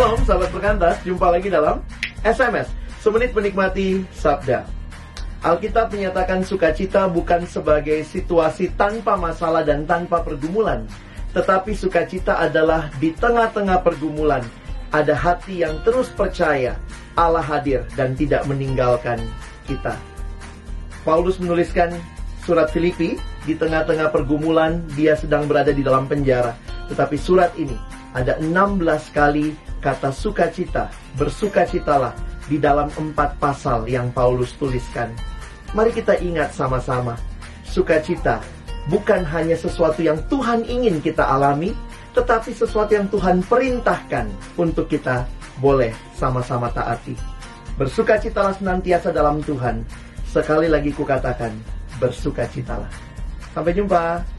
Shalom sahabat perkantas, jumpa lagi dalam SMS Semenit menikmati Sabda. Alkitab menyatakan sukacita bukan sebagai situasi tanpa masalah dan tanpa pergumulan Tetapi sukacita adalah di tengah-tengah pergumulan. Ada hati yang terus percaya Allah hadir dan tidak meninggalkan kita. Paulus menuliskan surat Filipi di tengah-tengah pergumulan dia sedang berada di dalam penjara. Tetapi surat ini ada 16 kali kata sukacita, bersukacitalah di dalam empat pasal yang Paulus tuliskan. Mari kita ingat sama-sama, sukacita bukan hanya sesuatu yang Tuhan ingin kita alami, tetapi sesuatu yang Tuhan perintahkan untuk kita boleh sama-sama taati. Bersukacitalah senantiasa dalam Tuhan. Sekali lagi kukatakan, bersukacitalah. Sampai jumpa.